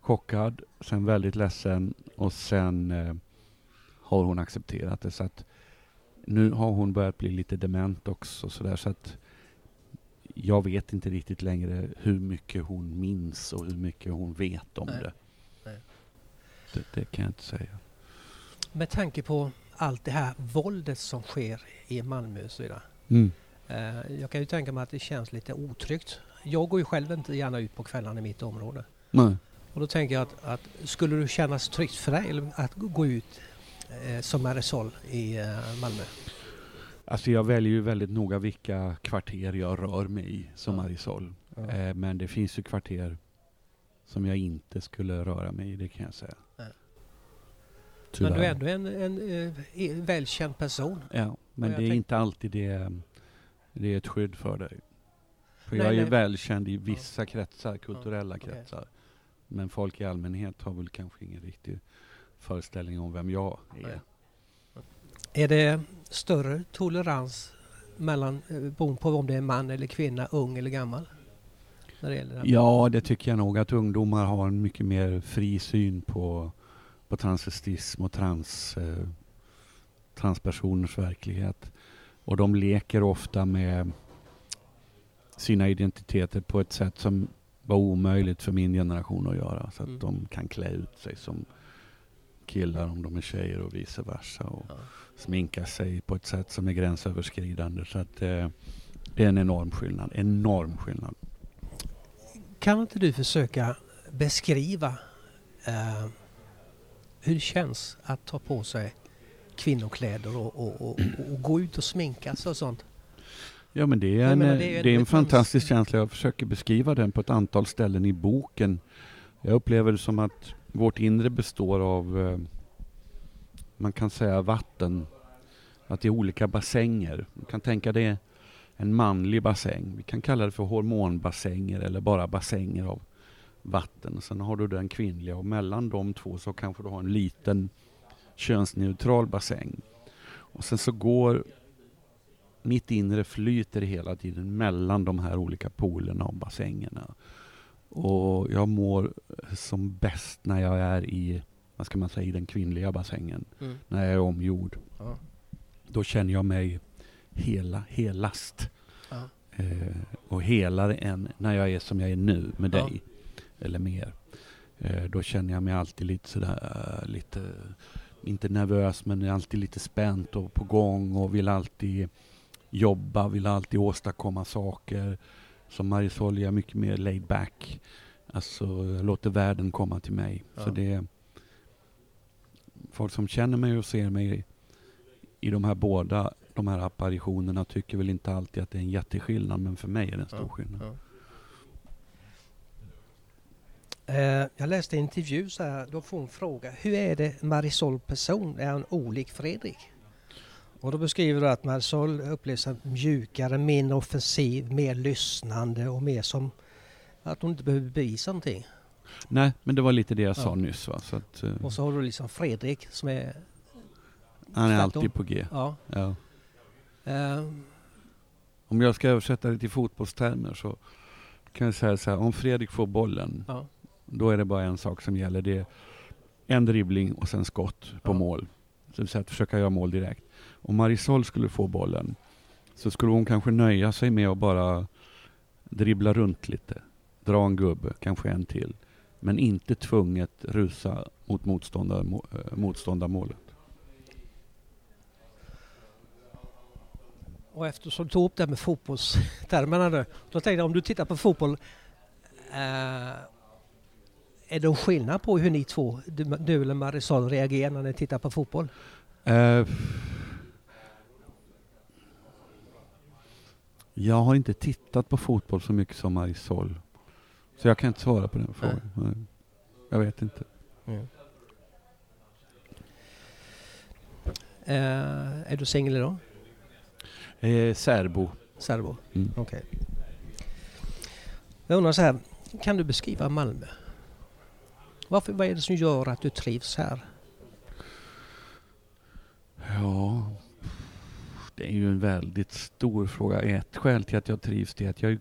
[SPEAKER 2] chockad, sen väldigt ledsen och sen eh, har hon accepterat det. Så att nu har hon börjat bli lite dement också. Så, där, så att jag vet inte riktigt längre hur mycket hon minns och hur mycket hon vet om
[SPEAKER 1] Nej.
[SPEAKER 2] det. Det. Det kan jag inte säga.
[SPEAKER 1] Med tanke på allt det här våldet som sker i Malmö och så vidare.
[SPEAKER 2] Mm.
[SPEAKER 1] Eh, jag kan ju tänka mig att det känns lite otryggt. Jag går ju själv inte gärna ut på kvällarna i mitt område.
[SPEAKER 2] Nej.
[SPEAKER 1] Och då tänker jag att, att skulle det kännas tryggt för dig att gå ut eh, som aerosol i eh, Malmö?
[SPEAKER 2] Alltså jag väljer ju väldigt noga vilka kvarter jag rör mig i som
[SPEAKER 1] Ja.
[SPEAKER 2] Marisol.
[SPEAKER 1] Ja.
[SPEAKER 2] Eh, men det finns ju kvarter som jag inte skulle röra mig i, det kan jag säga. Tyvärr.
[SPEAKER 1] Men du är ändå en, en, eh, e- välkänd person.
[SPEAKER 2] Ja, men det är
[SPEAKER 1] tänk-
[SPEAKER 2] inte alltid det, det är ett skydd för dig. För
[SPEAKER 1] Nej,
[SPEAKER 2] jag är
[SPEAKER 1] nej.
[SPEAKER 2] välkänd i vissa kretsar, kulturella
[SPEAKER 1] okej.
[SPEAKER 2] kretsar. Men folk i allmänhet har väl kanske ingen riktig föreställning om vem jag är.
[SPEAKER 1] Nej. Är det större tolerans mellan, eh, beroende på om det är man eller kvinna, ung eller gammal? Det?
[SPEAKER 2] Ja, det tycker jag nog att ungdomar har en mycket mer fri syn på, på transvestism och trans, eh, transpersoners verklighet. Och de leker ofta med sina identiteter på ett sätt som var omöjligt för min generation att göra. Så att
[SPEAKER 1] Mm.
[SPEAKER 2] de kan klä ut sig som killar om de är tjejer och vice versa. Och
[SPEAKER 1] Ja.
[SPEAKER 2] sminka sig på ett sätt som är gränsöverskridande. Så att eh, det är en enorm skillnad. Enorm skillnad.
[SPEAKER 1] Kan inte du försöka beskriva eh, hur det känns att ta på sig kvinnokläder och, och, och, och gå ut och sminka sig och sånt?
[SPEAKER 2] Ja men det är en,
[SPEAKER 1] menar, det är
[SPEAKER 2] det är en fantastisk känsla. Jag försöker beskriva den på ett antal ställen i boken. Jag upplever det som att vårt inre består av, eh, man kan säga vatten. Att det är olika bassänger. Du kan tänka dig en manlig bassäng. Vi kan kalla det för hormonbassänger eller bara bassänger av, vatten. Sen har du den kvinnliga och mellan de två så kanske du har en liten könsneutral bassäng. Och sen så går mitt inre flyter hela tiden mellan de här olika poolerna och bassängerna. Och jag mår som bäst när jag är i, vad ska man säga, i den kvinnliga bassängen.
[SPEAKER 1] Mm.
[SPEAKER 2] När jag är omgjord.
[SPEAKER 1] Ja.
[SPEAKER 2] Då känner jag mig hela, helast.
[SPEAKER 1] Ja.
[SPEAKER 2] Eh, och helare än när jag är som jag är nu med
[SPEAKER 1] Ja.
[SPEAKER 2] dig. Eller mer. Eh, då känner jag mig alltid lite sådär, lite, inte nervös men alltid lite spänt och på gång och vill alltid jobba, vill alltid åstadkomma saker. Som Marisol är jag mycket mer laid back. Alltså jag låter världen komma till mig.
[SPEAKER 1] Ja.
[SPEAKER 2] Så det folk som känner mig och ser mig i de här båda de här apparitionerna tycker väl inte alltid att det är en jätteskillnad men för mig är det en stor
[SPEAKER 1] Ja,
[SPEAKER 2] skillnad.
[SPEAKER 1] ja. Eh, jag läste en intervju så här, då får hon fråga hur är det Marisol person? Är han olik Fredrik? Och då beskriver du att Marisol upplevs som mjukare, mindre offensiv, mer lyssnande och mer som att hon inte behöver bevisa någonting.
[SPEAKER 2] Nej, men det var lite det jag
[SPEAKER 1] Ja.
[SPEAKER 2] sa nyss. Va? Så att, eh,
[SPEAKER 1] Och så har du liksom Fredrik som är,
[SPEAKER 2] han är alltid på G.
[SPEAKER 1] ja.
[SPEAKER 2] Ja.
[SPEAKER 1] Eh,
[SPEAKER 2] Om jag ska översätta det till fotbollstermer så kan jag säga så här. Om Fredrik får bollen,
[SPEAKER 1] ja.
[SPEAKER 2] Då är det bara en sak som gäller. Det är en dribbling och sen skott på
[SPEAKER 1] Ja.
[SPEAKER 2] mål. Så det vill säga att försöka göra mål direkt. Om Marisol skulle få bollen så skulle hon kanske nöja sig med att bara dribbla runt lite. Dra en gubbe, kanske en till. Men inte tvunget rusa mot motståndar, eh, motståndarmålet.
[SPEAKER 1] Och eftersom du tog upp det här med fotbollstermerna nu. Då tänkte jag om du tittar på fotboll. Eh, är det skillnad på hur ni två, du, du eller Marisol, reagerar när ni tittar på fotboll?
[SPEAKER 2] Eh, jag har inte tittat på fotboll så mycket som Marisol. Så jag kan inte svara på den frågan. Nej. Jag vet inte.
[SPEAKER 1] Eh, är du singel idag?
[SPEAKER 2] Eh, särbo.
[SPEAKER 1] Serbo?
[SPEAKER 2] Mm.
[SPEAKER 1] Okej. Jag undrar så här, kan du beskriva Malmö? Varför, vad är det som gör att du trivs här?
[SPEAKER 2] Ja, det är ju en väldigt stor fråga. Ett skäl till att jag trivs det är att jag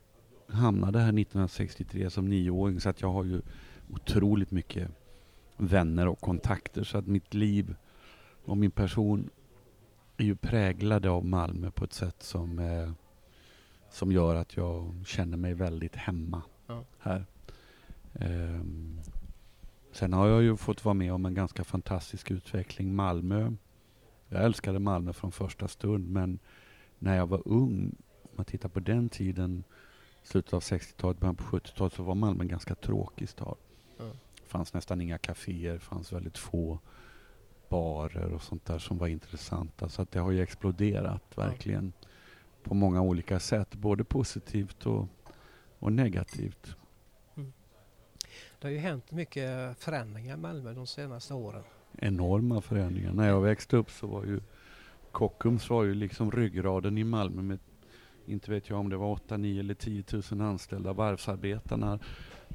[SPEAKER 2] hamnade här 1963 som nioåring så att jag har ju otroligt mycket vänner och kontakter så att mitt liv och min person är ju präglade av Malmö på ett sätt som, eh, som gör att jag känner mig väldigt hemma
[SPEAKER 1] Ja.
[SPEAKER 2] här. Ehm, sen har jag ju fått vara med om en ganska fantastisk utveckling. Malmö jag älskade Malmö från första stund men när jag var ung, om man tittar på den tiden, slutet av 60-talet, början på 70-talet, så var Malmö en ganska tråkig stad. Det fanns nästan inga kaféer, fanns väldigt få barer och sånt där som var intressanta. Så att det har ju exploderat verkligen på många olika sätt, både positivt och, och negativt.
[SPEAKER 1] Det har ju hänt mycket förändringar i Malmö de senaste åren.
[SPEAKER 2] enorma förändringar. När jag växte upp så var ju Kockums var ju liksom ryggraden i Malmö med inte vet jag om det var 8, 9 eller 10 000 anställda varvsarbetarna.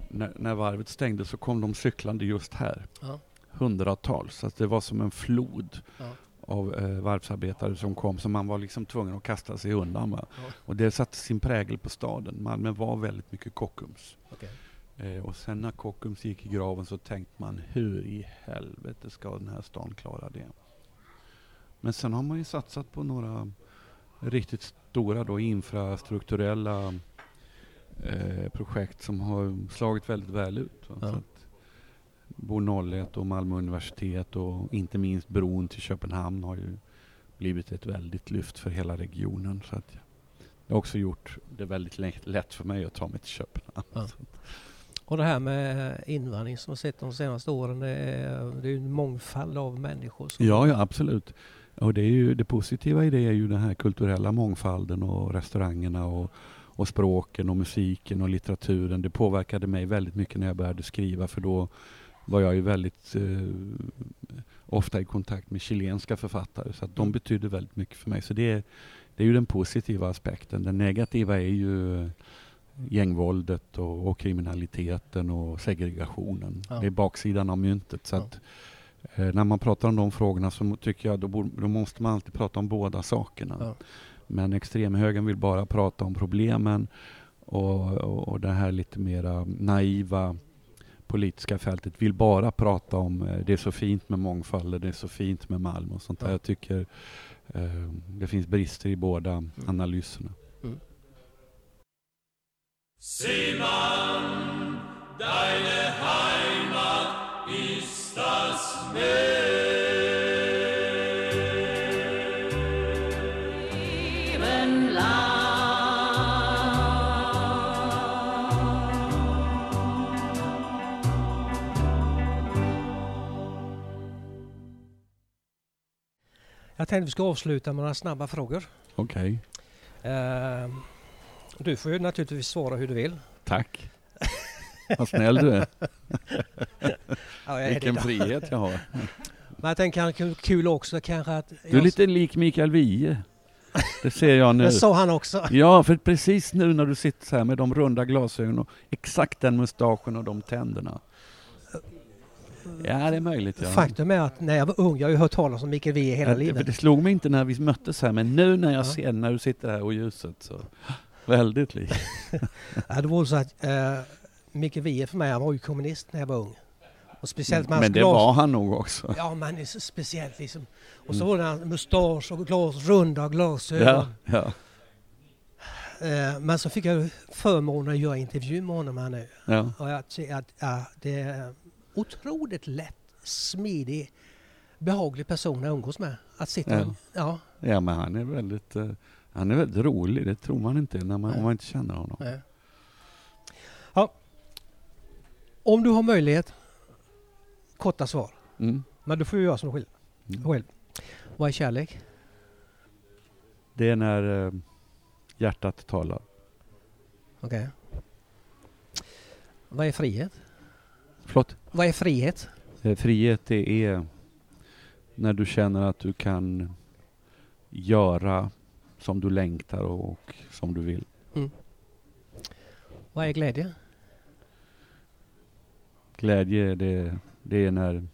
[SPEAKER 2] När, när varvet stängde så kom de cyklande just här.
[SPEAKER 1] Ja.
[SPEAKER 2] Hundratals. Så det var som en flod
[SPEAKER 1] Ja.
[SPEAKER 2] av eh, varvsarbetare som kom så man var liksom tvungen att kasta sig undan. Va?
[SPEAKER 1] Ja.
[SPEAKER 2] Och det satte sin prägel på staden. Malmö var väldigt mycket Kockums.
[SPEAKER 1] Okej.
[SPEAKER 2] Eh, och sen när Kockums gick i graven så tänkte man hur i helvete ska den här stan klara det? Men sen har man ju satsat på några riktigt stora då infrastrukturella eh, projekt som har slagit väldigt väl ut. Va?
[SPEAKER 1] Ja.
[SPEAKER 2] Så att Bo 01 och Malmö universitet och inte minst bron till Köpenhamn har ju blivit ett väldigt lyft för hela regionen. Så att det har också gjort det väldigt lätt- lätt för mig att ta mig till Köpenhamn.
[SPEAKER 1] Ja. Och det här med invandring som vi sett de senaste åren, det är, det är en mångfald av människor.
[SPEAKER 2] Ja, ja absolut. Och det, är ju, det positiva i det är ju den här kulturella mångfalden och restaurangerna och, och språken och musiken och litteraturen. Det påverkade mig väldigt mycket när jag började skriva för då var jag ju väldigt eh, ofta i kontakt med chilenska författare så att de
[SPEAKER 1] Mm.
[SPEAKER 2] betydde väldigt mycket för mig. Så det det är ju den positiva aspekten. Den negativa är ju gängvåldet och, och kriminaliteten och segregationen.
[SPEAKER 1] Ja.
[SPEAKER 2] Det är baksidan av myntet. Så
[SPEAKER 1] Ja.
[SPEAKER 2] att, eh, när man pratar om de frågorna så tycker jag då, borde, då måste man alltid prata om båda sakerna.
[SPEAKER 1] Ja.
[SPEAKER 2] Men extremhögern vill bara prata om problemen och, och, och det här lite mera naiva politiska fältet vill bara prata om eh, det är så fint med mångfald, det är så fint med Malmö och sånt där.
[SPEAKER 1] Ja.
[SPEAKER 2] Jag tycker eh, det finns brister i båda analyserna.
[SPEAKER 1] Jag tänkte vi ska avsluta med några snabba frågor.
[SPEAKER 2] Okej,
[SPEAKER 1] Eh, du får ju naturligtvis svara hur du vill.
[SPEAKER 2] tack. Vad snäll du är.
[SPEAKER 1] Ja,
[SPEAKER 2] Vilken frihet jag har.
[SPEAKER 1] Men jag tänker kanske kul också kanske att...
[SPEAKER 2] Du är lite lik Mikael Wiehe. Det ser jag nu.
[SPEAKER 1] Det sa han också.
[SPEAKER 2] Ja, för precis nu när du sitter så här med de runda glasögonen och exakt den mustaschen och de tänderna. Ja, det är möjligt. Ja.
[SPEAKER 1] Faktum är att när jag var ung, jag har ju hört talas om Mikael Wiehe hela
[SPEAKER 2] Ja,
[SPEAKER 1] livet.
[SPEAKER 2] det slog mig inte när vi möttes här, men nu när jag
[SPEAKER 1] Ja.
[SPEAKER 2] ser när du sitter här och ljuset så väldigt lik.
[SPEAKER 1] Ja, det var så att uh, Mikael Wiehe för mig, han var ju kommunist när jag var ung. Och speciellt hans
[SPEAKER 2] Men det
[SPEAKER 1] glas.
[SPEAKER 2] var han nog också.
[SPEAKER 1] Ja, men det är så speciellt liksom. Och så
[SPEAKER 2] Mm.
[SPEAKER 1] var det mustasch och glas, runda glasögon.
[SPEAKER 2] Ja, ja,
[SPEAKER 1] Eh, men så fick jag förmånen att göra intervju med honom här nu.
[SPEAKER 2] ja.
[SPEAKER 1] Och jag ser att ja, det är otroligt lätt, smidig, behaglig person att umgås med. Att sitta
[SPEAKER 2] Ja.
[SPEAKER 1] och, ja,
[SPEAKER 2] ja, men han är väldigt, eh, han är väldigt rolig. Det tror man inte när man, om man inte känner honom.
[SPEAKER 1] nej. ja. Om du har möjlighet, korta svar.
[SPEAKER 2] Mm.
[SPEAKER 1] Men du får ju göra som du vill.
[SPEAKER 2] Mm.
[SPEAKER 1] själv. Vad är kärlek?
[SPEAKER 2] Det är när eh, hjärtat talar.
[SPEAKER 1] Okej. Vad är frihet?
[SPEAKER 2] Förlåt?
[SPEAKER 1] Vad är frihet?
[SPEAKER 2] Eh, Frihet det är när du känner att du kan göra som du längtar och som du vill.
[SPEAKER 1] Vad är glädje?
[SPEAKER 2] Glädje det, det är när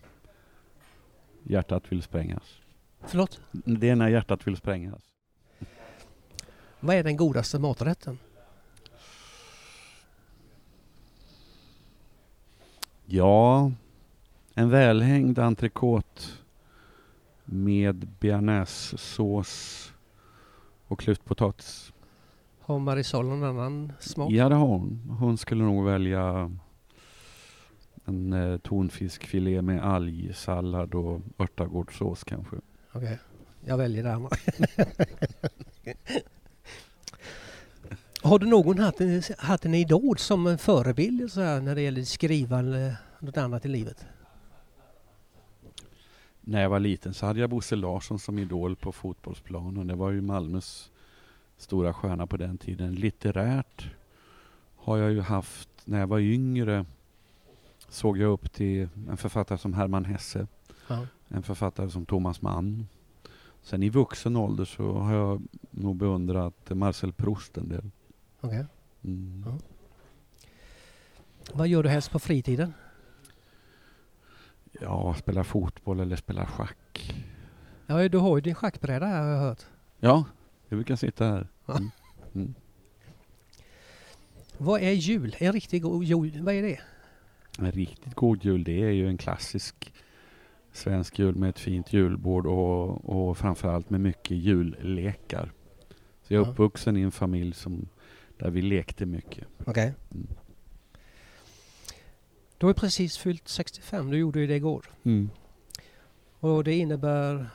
[SPEAKER 2] hjärtat vill sprängas.
[SPEAKER 1] Förlåt?
[SPEAKER 2] Det är när hjärtat vill sprängas.
[SPEAKER 1] Vad är den godaste maträtten?
[SPEAKER 2] Ja, en välhängd entrecote med bearnaisesås och klyftpotatis.
[SPEAKER 1] Har Marisol någon annan smak?
[SPEAKER 2] Ja, det har hon. Hon skulle nog välja en eh, tonfiskfilé med algsallad och örtagårdssås kanske.
[SPEAKER 1] Okej, jag väljer det andra. Har du någon haft en, haft en idol som en förebild så här, när det gäller skriva eller något annat i livet?
[SPEAKER 2] När jag var liten så hade jag Bosse Larsson som idol på fotbollsplanen. Det var ju Malmös stora stjärna på den tiden. Litterärt har jag ju haft, när jag var yngre såg jag upp till en författare som Hermann Hesse,
[SPEAKER 1] Ja.
[SPEAKER 2] en författare som Thomas Mann. Sen i vuxen ålder så har jag nog beundrat Marcel Proust en del.
[SPEAKER 1] okej.
[SPEAKER 2] Mm.
[SPEAKER 1] Ja. Vad gör du helst på fritiden?
[SPEAKER 2] Ja, spela fotboll eller spela schack.
[SPEAKER 1] Ja, du har ju din schackbräda här har jag hört.
[SPEAKER 2] Ja, jag brukar sitta här. Mm. Mm.
[SPEAKER 1] Vad är jul? En riktig god jul, vad är det?
[SPEAKER 2] En riktigt god jul, det är ju en klassisk svensk jul med ett fint julbord och, och framförallt med mycket jullekar. Så jag är
[SPEAKER 1] Ja.
[SPEAKER 2] uppvuxen i en familj som, där vi lekte mycket.
[SPEAKER 1] Okej.
[SPEAKER 2] Mm.
[SPEAKER 1] Du har ju precis fyllt 65, du gjorde ju det igår. Och det innebär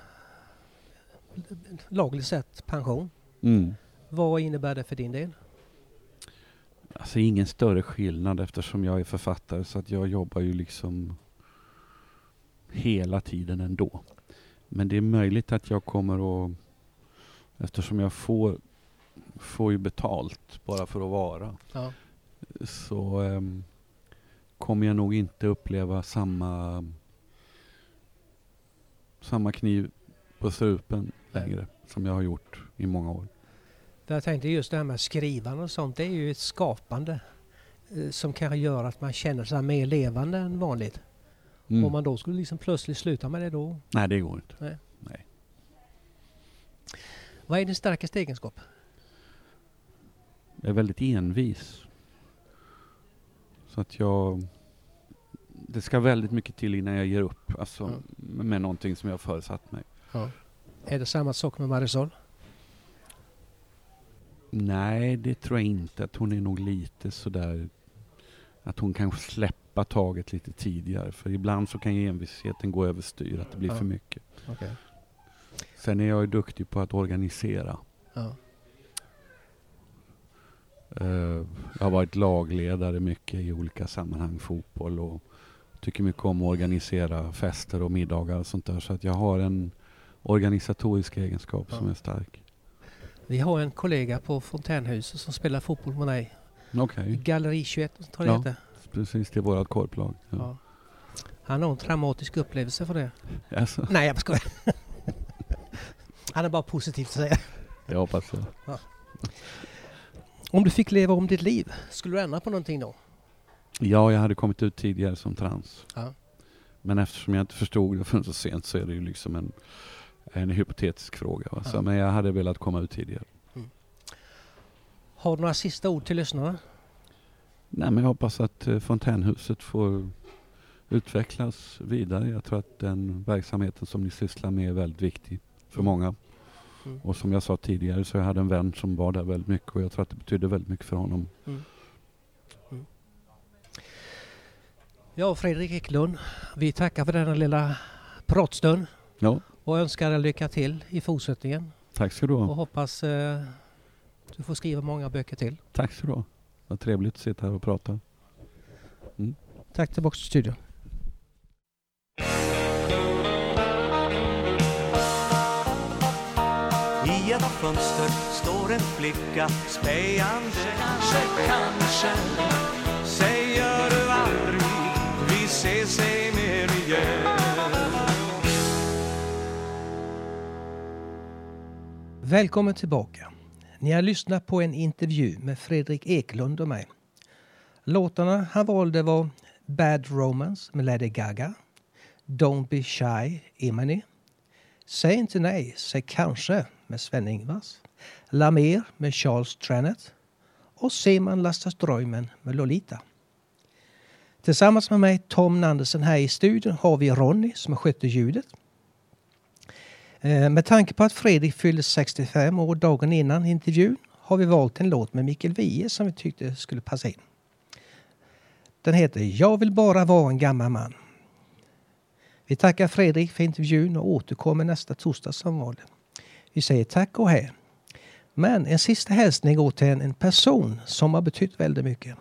[SPEAKER 1] lagligt sett pension.
[SPEAKER 2] Mm.
[SPEAKER 1] Vad innebär det för din del?
[SPEAKER 2] Alltså ingen större skillnad eftersom jag är författare så att jag jobbar ju liksom hela tiden ändå. Men det är möjligt att jag kommer att, eftersom jag får, får ju betalt bara för att vara,
[SPEAKER 1] Ja.
[SPEAKER 2] så ehm, kommer jag nog inte uppleva samma samma kniv på strupen längre som jag har gjort i många år.
[SPEAKER 1] Jag tänkte just det här med skrivande och sånt, det är ju ett skapande eh, som kanske gör att man känner sig mer levande än vanligt.
[SPEAKER 2] Mm.
[SPEAKER 1] Om man då skulle liksom plötsligt sluta med det då,
[SPEAKER 2] Nej, det går inte.
[SPEAKER 1] Nej.
[SPEAKER 2] Nej.
[SPEAKER 1] vad är din starkaste egenskap?
[SPEAKER 2] Jag är väldigt envis. Så att jag... Det ska väldigt mycket till innan jag ger upp. Alltså
[SPEAKER 1] Ja.
[SPEAKER 2] med någonting som jag har föresatt mig.
[SPEAKER 1] Är det samma sak med Marisol?
[SPEAKER 2] Nej, det tror jag inte. Att hon är nog lite sådär... Att hon kan släppa taget lite tidigare. För ibland så kan ju envisheten gå överstyr. Att det blir
[SPEAKER 1] Ja.
[SPEAKER 2] för mycket.
[SPEAKER 1] Okej.
[SPEAKER 2] Sen är jag ju duktig på att organisera.
[SPEAKER 1] Ja.
[SPEAKER 2] Eh, jag har varit lagledare mycket i olika sammanhang, fotboll och tycker mycket om att organisera fester och middagar och sånt där. Så att jag har en organisatorisk egenskap som
[SPEAKER 1] Ja.
[SPEAKER 2] är stark.
[SPEAKER 1] Vi har en kollega på Fontänhuset som spelar fotboll med dig.
[SPEAKER 2] Okej,
[SPEAKER 1] Galleri 21, tror jag
[SPEAKER 2] Ja.
[SPEAKER 1] det heter.
[SPEAKER 2] precis. Det är vårt korplag. Ja.
[SPEAKER 1] Ja. Han har en traumatisk upplevelse för det.
[SPEAKER 2] Alltså,
[SPEAKER 1] Nej, jag skojar. Han är bara positivt att säga.
[SPEAKER 2] jag hoppas det.
[SPEAKER 1] Om du fick leva om ditt liv, skulle du ändra på någonting då?
[SPEAKER 2] Ja, jag hade kommit ut tidigare som trans.
[SPEAKER 1] Ja.
[SPEAKER 2] Men eftersom jag inte förstod det förrän så sent så är det ju liksom en, en hypotetisk fråga. Va? Så,
[SPEAKER 1] Ja.
[SPEAKER 2] Men jag hade velat komma ut tidigare.
[SPEAKER 1] Har du några sista ord till lyssnarna?
[SPEAKER 2] Nej, men jag hoppas att eh, Fontänhuset får utvecklas vidare. Jag tror att den verksamheten som ni sysslar med är väldigt viktig för många.
[SPEAKER 1] Mm.
[SPEAKER 2] Och som jag sa tidigare så jag hade en vän som var där väldigt mycket och jag tror att det betydde väldigt mycket för honom.
[SPEAKER 1] Ja, Fredrik Eklund, vi tackar för denna lilla pratstund
[SPEAKER 2] Ja,
[SPEAKER 1] och önskar dig lycka till i fortsättningen
[SPEAKER 2] tack ska du
[SPEAKER 1] och
[SPEAKER 2] ha.
[SPEAKER 1] hoppas eh, du får skriva många böcker till.
[SPEAKER 2] Tack ska du ha. Vad trevligt att sitta här och prata.
[SPEAKER 1] Tack tillbaka till studion.
[SPEAKER 4] Fönster står en flicka spejande Kanske, kanske Säger du aldrig Vi ses ej mer igen
[SPEAKER 1] Välkommen tillbaka. Ni har lyssnat på en intervju med Fredrik Eklund och mig. Låtarna han valde var Bad Romance med Lady Gaga, Don't Be Shy, Imani, Säg inte nej, säg kanske med Sven-Ingvars, La Mer med Charles Trenet och Seman lastar strömmen med Lolita. Tillsammans med mig, Tom Nandersen, här i studion har vi Ronny som sköter ljudet. Eh, med tanke på att Fredrik fyllde 65 år dagen innan intervjun har vi valt en låt med Mikael Wiehe som vi tyckte skulle passa in. Den heter Jag vill bara vara en gammal man. Vi tackar Fredrik för intervjun och återkommer nästa torsdag som vanligt. Vi säger tack och hej. Men en sista hälsning går till en, person som har betytt väldigt mycket.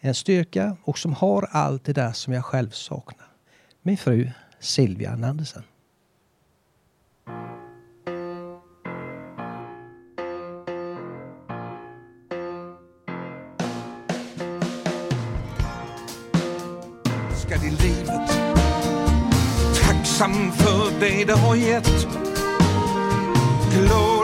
[SPEAKER 1] En styrka och som har allt det där som jag själv saknar. Min fru Silvia Nandersen.
[SPEAKER 4] Tacksam för det det har gett Glad